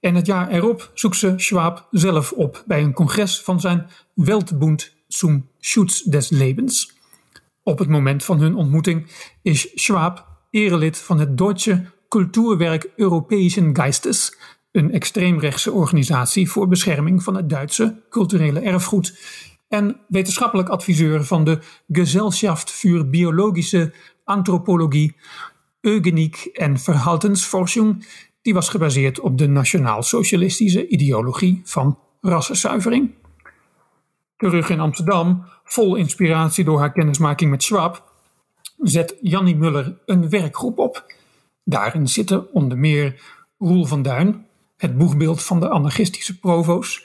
en het jaar erop zoekt ze Schwab zelf op bij een congres van zijn Weltbund zum Schutz des Lebens. Op het moment van hun ontmoeting is Schwab erelid van het Deutsche Kulturwerk Europäischen Geistes, een extreemrechtse organisatie voor bescherming van het Duitse culturele erfgoed, en wetenschappelijk adviseur van de Gesellschaft für Biologische Anthropologie, Eugeniek en Verhaltensforschung, die was gebaseerd op de nationaal-socialistische ideologie van rassenzuivering. Terug in Amsterdam, vol inspiratie door haar kennismaking met Schwab, zet Jannie Muller een werkgroep op. Daarin zitten onder meer Roel van Duin, het boegbeeld van de anarchistische provo's,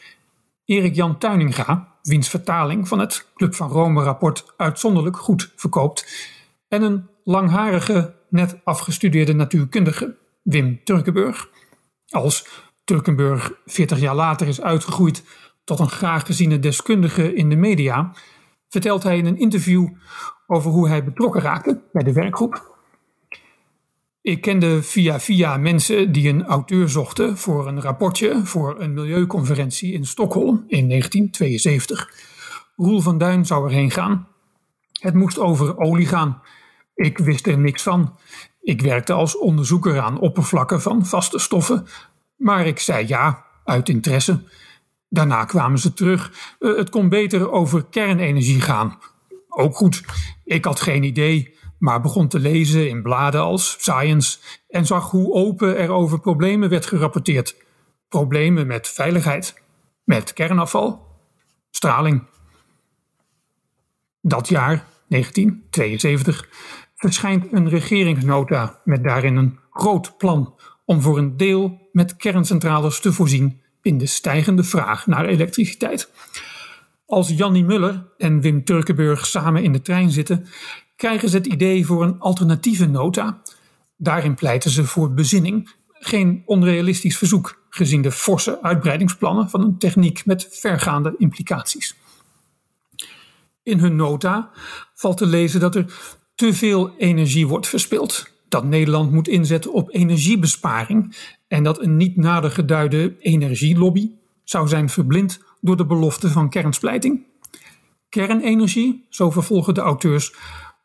Erik Jan Tuininga, wiens vertaling van het Club van Rome-rapport uitzonderlijk goed verkoopt, en een langharige, net afgestudeerde natuurkundige, Wim Turkenburg. Als Turkenburg 40 jaar later is uitgegroeid tot een graag geziene deskundige in de media, vertelt hij in een interview over hoe hij betrokken raakte bij de werkgroep. Ik kende via via mensen die een auteur zochten voor een rapportje voor een milieuconferentie in Stockholm in 1972. Roel van Duin zou erheen gaan. Het moest over olie gaan. Ik wist er niks van. Ik werkte als onderzoeker aan oppervlakken van vaste stoffen. Maar ik zei ja, uit interesse. Daarna kwamen ze terug. Eh, het kon beter over kernenergie gaan. Ook goed. Ik had geen idee maar begon te lezen in bladen als Science en zag hoe open er over problemen werd gerapporteerd. problemen met veiligheid, met kernafval, straling. Dat jaar, 1972, verschijnt een regeringsnota met daarin een groot plan om voor een deel met kerncentrales te voorzien in de stijgende vraag naar elektriciteit. Als Jannie Muller en Wim Turkenburg samen in de trein zitten, krijgen ze het idee voor een alternatieve nota. Daarin pleiten ze voor bezinning, geen onrealistisch verzoek, gezien de forse uitbreidingsplannen van een techniek met vergaande implicaties. In hun nota valt te lezen dat er te veel energie wordt verspild, dat Nederland moet inzetten op energiebesparing en dat een niet nader geduide energielobby zou zijn verblind door de belofte van kernsplijting. Kernenergie, zo vervolgen de auteurs,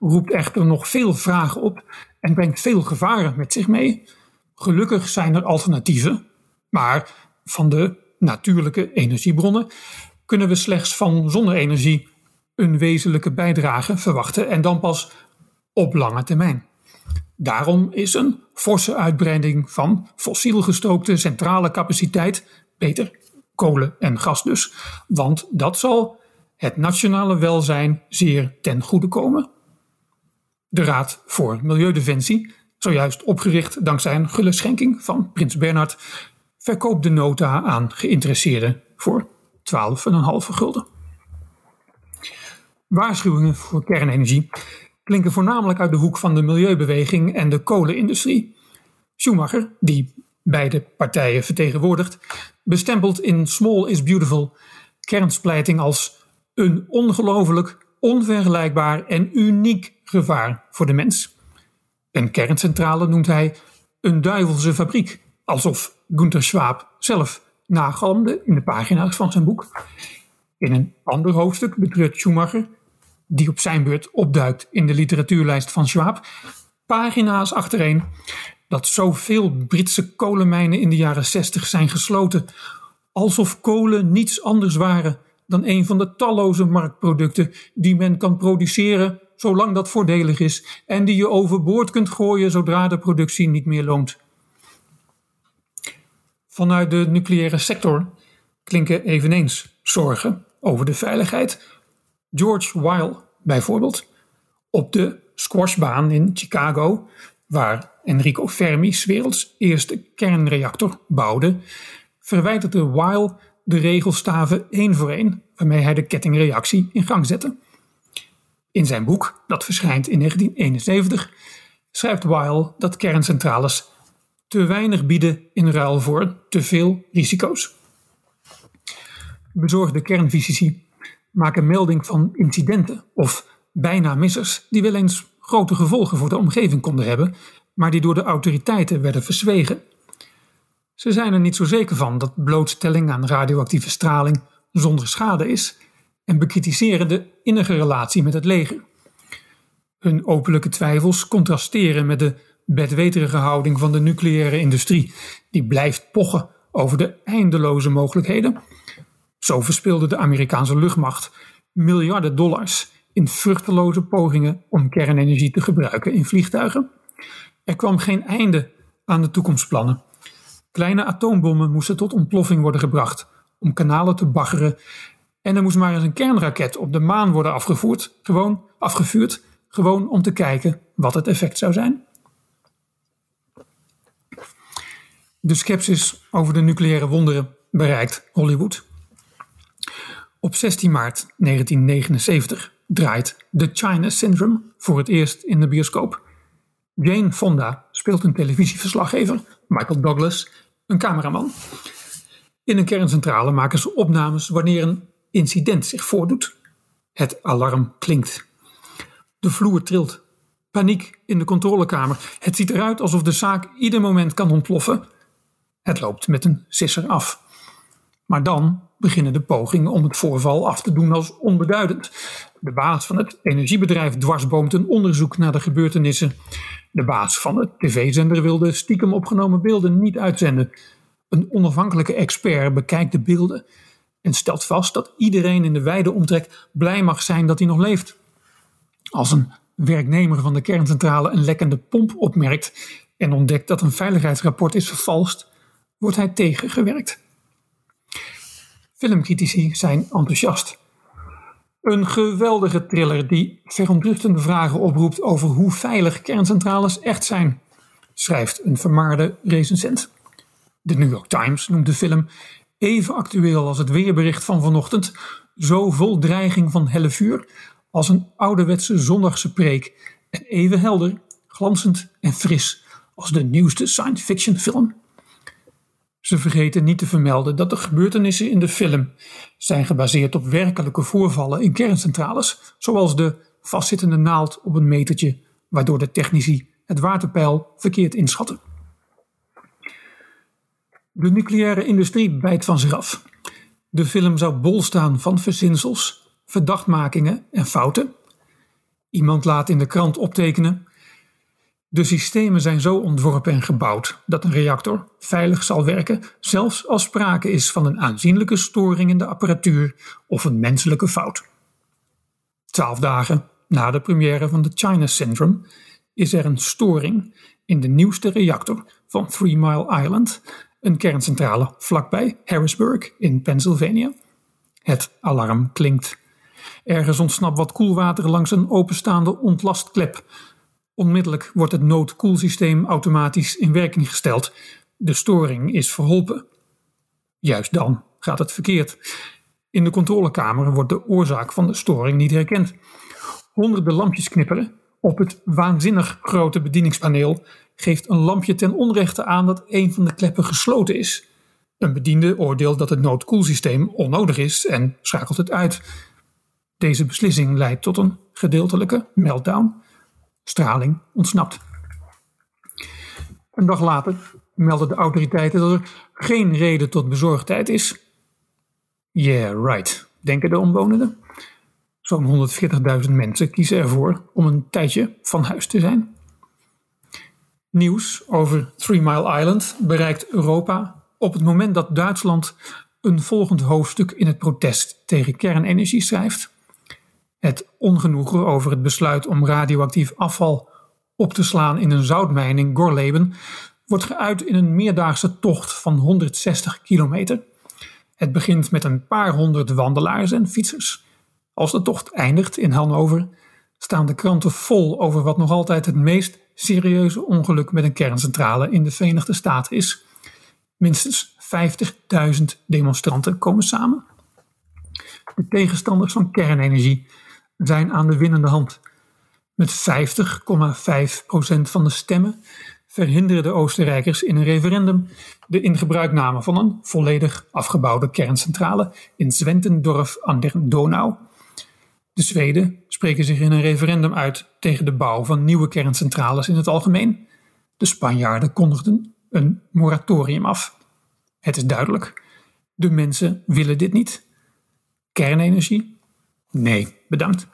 roept echter nog veel vragen op en brengt veel gevaren met zich mee. Gelukkig zijn er alternatieven, maar van de natuurlijke energiebronnen kunnen we slechts van zonne-energie een wezenlijke bijdrage verwachten en dan pas op lange termijn. Daarom is een forse uitbreiding van fossiel gestookte centrale capaciteit beter, kolen en gas dus, want dat zal het nationale welzijn zeer ten goede komen. De Raad voor Milieudefensie, zojuist opgericht dankzij een gulle schenking van Prins Bernhard, verkoopt de nota aan geïnteresseerden voor 12,5 gulden. Waarschuwingen voor kernenergie klinken voornamelijk uit de hoek van de milieubeweging en de kolenindustrie. Schumacher, die beide partijen vertegenwoordigt, bestempelt in Small is Beautiful kernsplijting als een ongelooflijk, onvergelijkbaar en uniek gevaar voor de mens. Een kerncentrale noemt hij een duivelse fabriek, alsof Gunther Schwab zelf nagalmde in de pagina's van zijn boek. In een ander hoofdstuk betreurt Schumacher die op zijn beurt opduikt in de literatuurlijst van Schwab, pagina's achtereen, dat zoveel Britse kolenmijnen in de jaren 60 zijn gesloten, alsof kolen niets anders waren dan een van de talloze marktproducten die men kan produceren zolang dat voordelig is en die je overboord kunt gooien zodra de productie niet meer loont. Vanuit de nucleaire sector klinken eveneens zorgen over de veiligheid George Weil bijvoorbeeld op de squashbaan in Chicago, waar Enrico Fermi werelds eerste kernreactor bouwde, verwijderde Weil de regelstaven één voor één waarmee hij de kettingreactie in gang zette. In zijn boek, dat verschijnt in 1971, schrijft Weil dat kerncentrales te weinig bieden in ruil voor te veel risico's. Bezorgde kernfysici maken melding van incidenten of bijna missers die wel eens grote gevolgen voor de omgeving konden hebben, maar die door de autoriteiten werden verzwegen. Ze zijn er niet zo zeker van dat blootstelling aan radioactieve straling zonder schade is en bekritiseren de innige relatie met het leger. Hun openlijke twijfels contrasteren met de bedweterige houding van de nucleaire industrie, die blijft pochen over de eindeloze mogelijkheden zo verspilde de Amerikaanse luchtmacht miljarden dollars in vruchteloze pogingen om kernenergie te gebruiken in vliegtuigen. Er kwam geen einde aan de toekomstplannen. Kleine atoombommen moesten tot ontploffing worden gebracht om kanalen te baggeren. En er moest maar eens een kernraket op de maan worden afgevoerd, gewoon afgevuurd, gewoon om te kijken wat het effect zou zijn. De sceptisch over de nucleaire wonderen bereikt Hollywood. Op 16 maart 1979 draait The China Syndrome voor het eerst in de bioscoop. Jane Fonda speelt een televisieverslaggever, Michael Douglas een cameraman. In een kerncentrale maken ze opnames wanneer een incident zich voordoet. Het alarm klinkt. De vloer trilt. Paniek in de controlekamer. Het ziet eruit alsof de zaak ieder moment kan ontploffen. Het loopt met een sisser af. Maar dan beginnen de pogingen om het voorval af te doen als onbeduidend. De baas van het energiebedrijf dwarsboomt een onderzoek naar de gebeurtenissen. De baas van de tv-zender wilde stiekem opgenomen beelden niet uitzenden. Een onafhankelijke expert bekijkt de beelden en stelt vast dat iedereen in de wijde omtrek blij mag zijn dat hij nog leeft. Als een werknemer van de kerncentrale een lekkende pomp opmerkt en ontdekt dat een veiligheidsrapport is vervalst, wordt hij tegengewerkt. Filmcritici zijn enthousiast. Een geweldige thriller die verontruchtende vragen oproept over hoe veilig kerncentrales echt zijn, schrijft een vermaarde recensent. De New York Times noemt de film even actueel als het weerbericht van vanochtend, zo vol dreiging van helle vuur als een ouderwetse zondagse preek en even helder, glanzend en fris als de nieuwste science fiction film. Ze vergeten niet te vermelden dat de gebeurtenissen in de film zijn gebaseerd op werkelijke voorvallen in kerncentrales, zoals de vastzittende naald op een metertje, waardoor de technici het waterpeil verkeerd inschatten. De nucleaire industrie bijt van zich af. De film zou bol staan van verzinsels, verdachtmakingen en fouten. Iemand laat in de krant optekenen de systemen zijn zo ontworpen en gebouwd dat een reactor veilig zal werken, zelfs als sprake is van een aanzienlijke storing in de apparatuur of een menselijke fout. Twaalf dagen na de première van de China Syndrome is er een storing in de nieuwste reactor van Three Mile Island, een kerncentrale vlakbij Harrisburg in Pennsylvania. Het alarm klinkt. Ergens ontsnapt wat koelwater langs een openstaande ontlastklep Onmiddellijk wordt het noodkoelsysteem automatisch in werking gesteld. De storing is verholpen. Juist dan gaat het verkeerd. In de controlekamer wordt de oorzaak van de storing niet herkend. Honderden lampjes knipperen. Op het waanzinnig grote bedieningspaneel geeft een lampje ten onrechte aan dat een van de kleppen gesloten is. Een bediende oordeelt dat het noodkoelsysteem onnodig is en schakelt het uit. Deze beslissing leidt tot een gedeeltelijke meltdown straling ontsnapt. Een dag later melden de autoriteiten dat er geen reden tot bezorgdheid is. Yeah, right, denken de omwonenden. Zo'n 140.000 mensen kiezen ervoor om een tijdje van huis te zijn. Nieuws over Three Mile Island bereikt Europa op het moment dat Duitsland een volgend hoofdstuk in het protest tegen kernenergie schrijft. Het ongenoegen over het besluit om radioactief afval op te slaan in een zoutmijn in Gorleben wordt geuit in een meerdaagse tocht van 160 kilometer. Het begint met een paar honderd wandelaars en fietsers. Als de tocht eindigt in Hannover, staan de kranten vol over wat nog altijd het meest serieuze ongeluk met een kerncentrale in de Verenigde Staten is. Minstens 50.000 demonstranten komen samen. De tegenstanders van kernenergie zijn aan de winnende hand. Met 50,5% van de stemmen verhinderen de Oostenrijkers in een referendum de ingebruikname van een volledig afgebouwde kerncentrale in Zwentendorf aan der Donau. De Zweden spreken zich in een referendum uit tegen de bouw van nieuwe kerncentrales in het algemeen. De Spanjaarden kondigden een moratorium af. Het is duidelijk: de mensen willen dit niet. Kernenergie Nee, bedankt.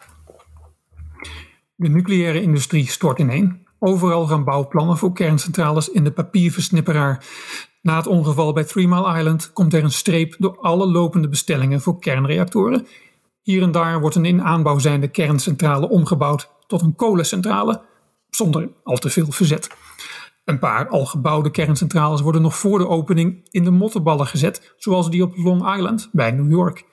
De nucleaire industrie stort ineen. Overal gaan bouwplannen voor kerncentrales in de papierversnipperaar. Na het ongeval bij Three Mile Island komt er een streep door alle lopende bestellingen voor kernreactoren. Hier en daar wordt een in aanbouw zijnde kerncentrale omgebouwd tot een kolencentrale, zonder al te veel verzet. Een paar al gebouwde kerncentrales worden nog voor de opening in de mottenballen gezet, zoals die op Long Island bij New York.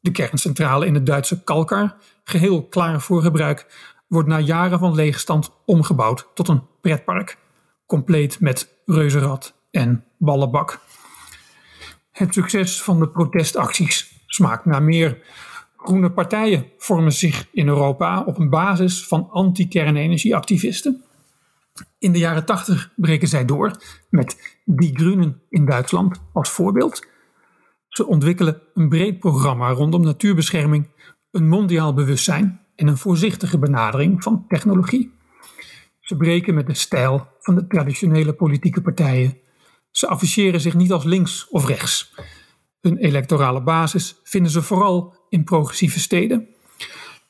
De kerncentrale in het Duitse Kalkar, geheel klaar voor gebruik, wordt na jaren van leegstand omgebouwd tot een pretpark, compleet met reuzenrad en ballenbak. Het succes van de protestacties smaakt naar meer. Groene partijen vormen zich in Europa op een basis van anti-kernenergieactivisten. In de jaren 80 breken zij door met Die Groenen in Duitsland als voorbeeld ze ontwikkelen een breed programma rondom natuurbescherming, een mondiaal bewustzijn en een voorzichtige benadering van technologie. Ze breken met de stijl van de traditionele politieke partijen. Ze afficheren zich niet als links of rechts. Hun electorale basis vinden ze vooral in progressieve steden.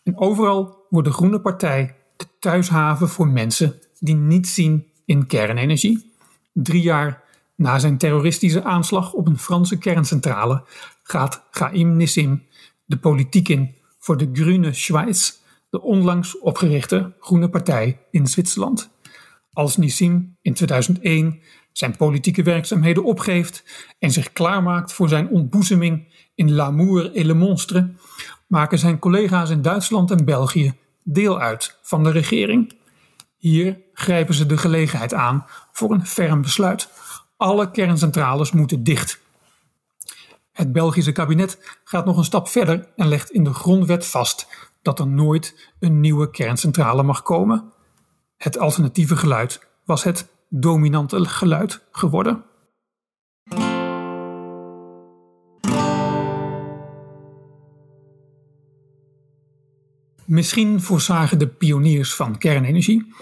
En overal wordt de Groene Partij de thuishaven voor mensen die niet zien in kernenergie. Drie jaar na zijn terroristische aanslag op een Franse kerncentrale gaat Chaim Nissim de politiek in voor de Grüne Schweiz, de onlangs opgerichte groene partij in Zwitserland. Als Nissim in 2001 zijn politieke werkzaamheden opgeeft en zich klaarmaakt voor zijn ontboezeming in L'amour et le monstre, maken zijn collega's in Duitsland en België deel uit van de regering. Hier grijpen ze de gelegenheid aan voor een ferm besluit. Alle kerncentrales moeten dicht. Het Belgische kabinet gaat nog een stap verder en legt in de grondwet vast dat er nooit een nieuwe kerncentrale mag komen. Het alternatieve geluid was het dominante geluid geworden. Misschien voorzagen de pioniers van kernenergie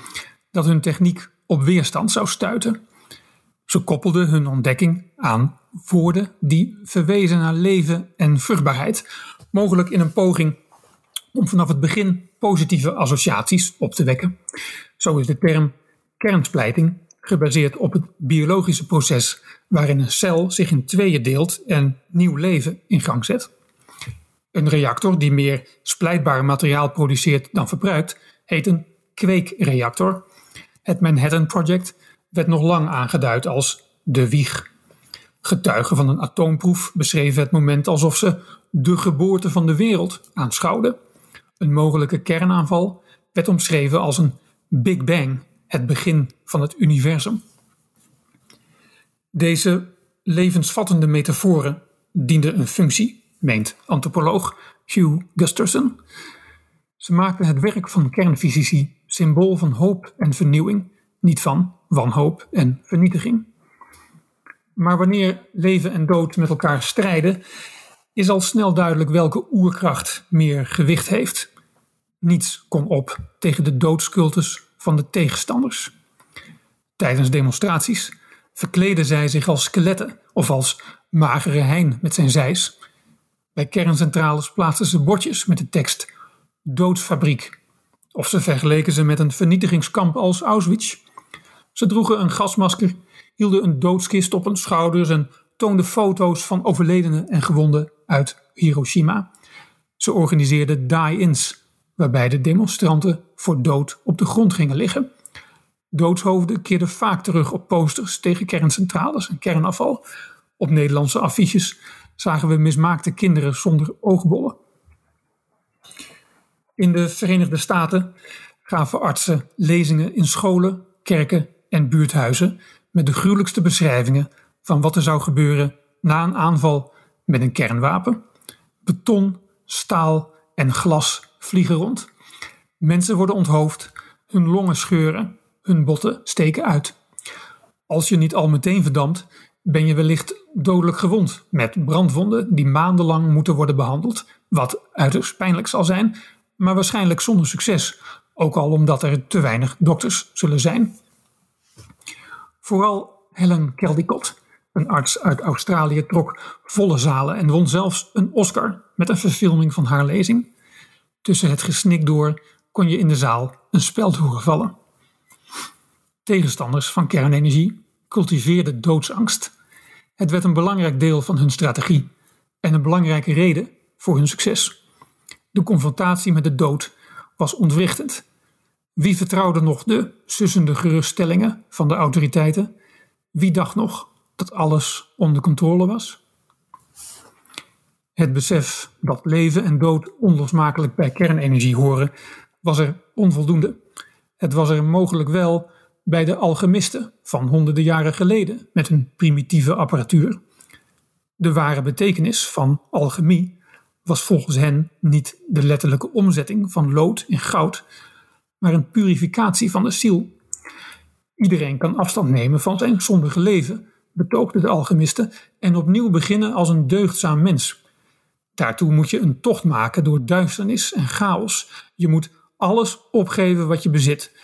dat hun techniek op weerstand zou stuiten. Ze koppelden hun ontdekking aan woorden die verwezen naar leven en vruchtbaarheid, mogelijk in een poging om vanaf het begin positieve associaties op te wekken. Zo is de term kernsplijting gebaseerd op het biologische proces waarin een cel zich in tweeën deelt en nieuw leven in gang zet. Een reactor die meer splijtbaar materiaal produceert dan verbruikt, heet een kweekreactor. Het Manhattan Project werd nog lang aangeduid als de wieg. Getuigen van een atoomproef beschreven het moment alsof ze de geboorte van de wereld aanschouwden. Een mogelijke kernaanval werd omschreven als een Big Bang, het begin van het universum. Deze levensvattende metaforen dienden een functie, meent antropoloog Hugh Gusterson. Ze maakten het werk van kernfysici symbool van hoop en vernieuwing, niet van wanhoop en vernietiging. Maar wanneer leven en dood met elkaar strijden, is al snel duidelijk welke oerkracht meer gewicht heeft. Niets kon op tegen de doodscultus van de tegenstanders. Tijdens demonstraties verkleden zij zich als skeletten of als magere hein met zijn zijs. Bij kerncentrales plaatsten ze bordjes met de tekst doodsfabriek. Of ze vergeleken ze met een vernietigingskamp als Auschwitz. Ze droegen een gasmasker, hielden een doodskist op hun schouders en toonden foto's van overledenen en gewonden uit Hiroshima. Ze organiseerden die-ins, waarbij de demonstranten voor dood op de grond gingen liggen. Doodshoofden keerden vaak terug op posters tegen kerncentrales en kernafval. Op Nederlandse affiches zagen we mismaakte kinderen zonder oogbollen. In de Verenigde Staten gaven artsen lezingen in scholen, kerken en buurthuizen met de gruwelijkste beschrijvingen van wat er zou gebeuren na een aanval met een kernwapen. Beton, staal en glas vliegen rond. Mensen worden onthoofd, hun longen scheuren, hun botten steken uit. Als je niet al meteen verdampt, ben je wellicht dodelijk gewond met brandwonden die maandenlang moeten worden behandeld, wat uiterst pijnlijk zal zijn, maar waarschijnlijk zonder succes, ook al omdat er te weinig dokters zullen zijn. Vooral Helen Caldicott, een arts uit Australië, trok volle zalen en won zelfs een Oscar met een verfilming van haar lezing. Tussen het gesnik door kon je in de zaal een speld horen vallen. Tegenstanders van kernenergie cultiveerden doodsangst. Het werd een belangrijk deel van hun strategie en een belangrijke reden voor hun succes. De confrontatie met de dood was ontwrichtend. Wie vertrouwde nog de sussende geruststellingen van de autoriteiten? Wie dacht nog dat alles onder controle was? Het besef dat leven en dood onlosmakelijk bij kernenergie horen, was er onvoldoende. Het was er mogelijk wel bij de alchemisten van honderden jaren geleden met hun primitieve apparatuur. De ware betekenis van alchemie was volgens hen niet de letterlijke omzetting van lood in goud, maar een purificatie van de ziel. Iedereen kan afstand nemen van zijn zondige leven, betoogden de alchemisten, en opnieuw beginnen als een deugdzaam mens. Daartoe moet je een tocht maken door duisternis en chaos. Je moet alles opgeven wat je bezit.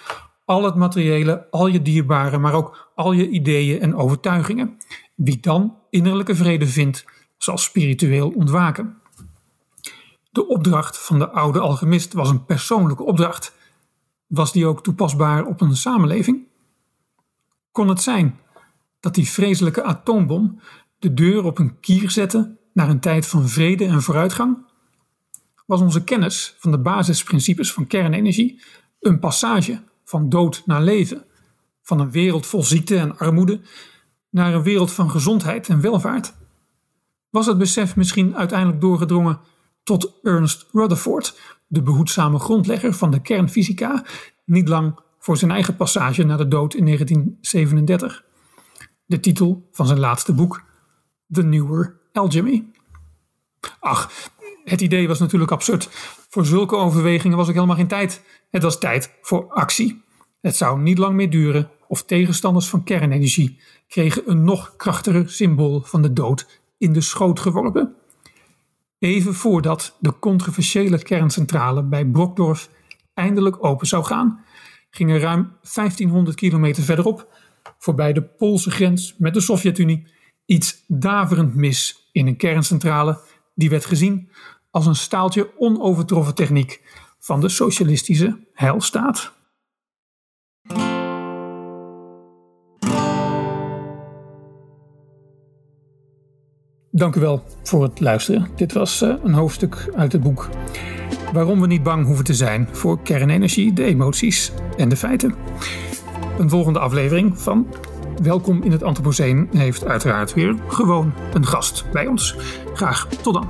Al het materiële, al je dierbaren, maar ook al je ideeën en overtuigingen. Wie dan innerlijke vrede vindt, zal spiritueel ontwaken. De opdracht van de oude alchemist was een persoonlijke opdracht. Was die ook toepasbaar op een samenleving? Kon het zijn dat die vreselijke atoombom de deur op een kier zette naar een tijd van vrede en vooruitgang? Was onze kennis van de basisprincipes van kernenergie een passage van dood naar leven? van een wereld vol ziekte en armoede naar een wereld van gezondheid en welvaart? Was het besef misschien uiteindelijk doorgedrongen tot Ernst Rutherford, de behoedzame grondlegger van de kernfysica, niet lang voor zijn eigen passage naar de dood in 1937? De titel van zijn laatste boek, The Newer Alchemy. Ach, het idee was natuurlijk absurd. Voor zulke overwegingen was ook helemaal geen tijd. Het was tijd voor actie. Het zou niet lang meer duren of tegenstanders van kernenergie kregen een nog krachtiger symbool van de dood in de schoot geworpen. Even voordat de controversiële kerncentrale bij Brokdorf eindelijk open zou gaan, ging er ruim 1500 kilometer verderop, voorbij de Poolse grens met de Sovjet-Unie, iets daverend mis in een kerncentrale die werd gezien als een staaltje onovertroffen techniek van de socialistische heilstaat. Dank u wel voor het luisteren. Dit was eh, een hoofdstuk uit het boek Waarom we niet bang hoeven te zijn voor kernenergie, de emoties en de feiten. Een volgende aflevering van Welkom in het Anthropoceen heeft uiteraard weer gewoon een gast bij ons. Graag tot dan.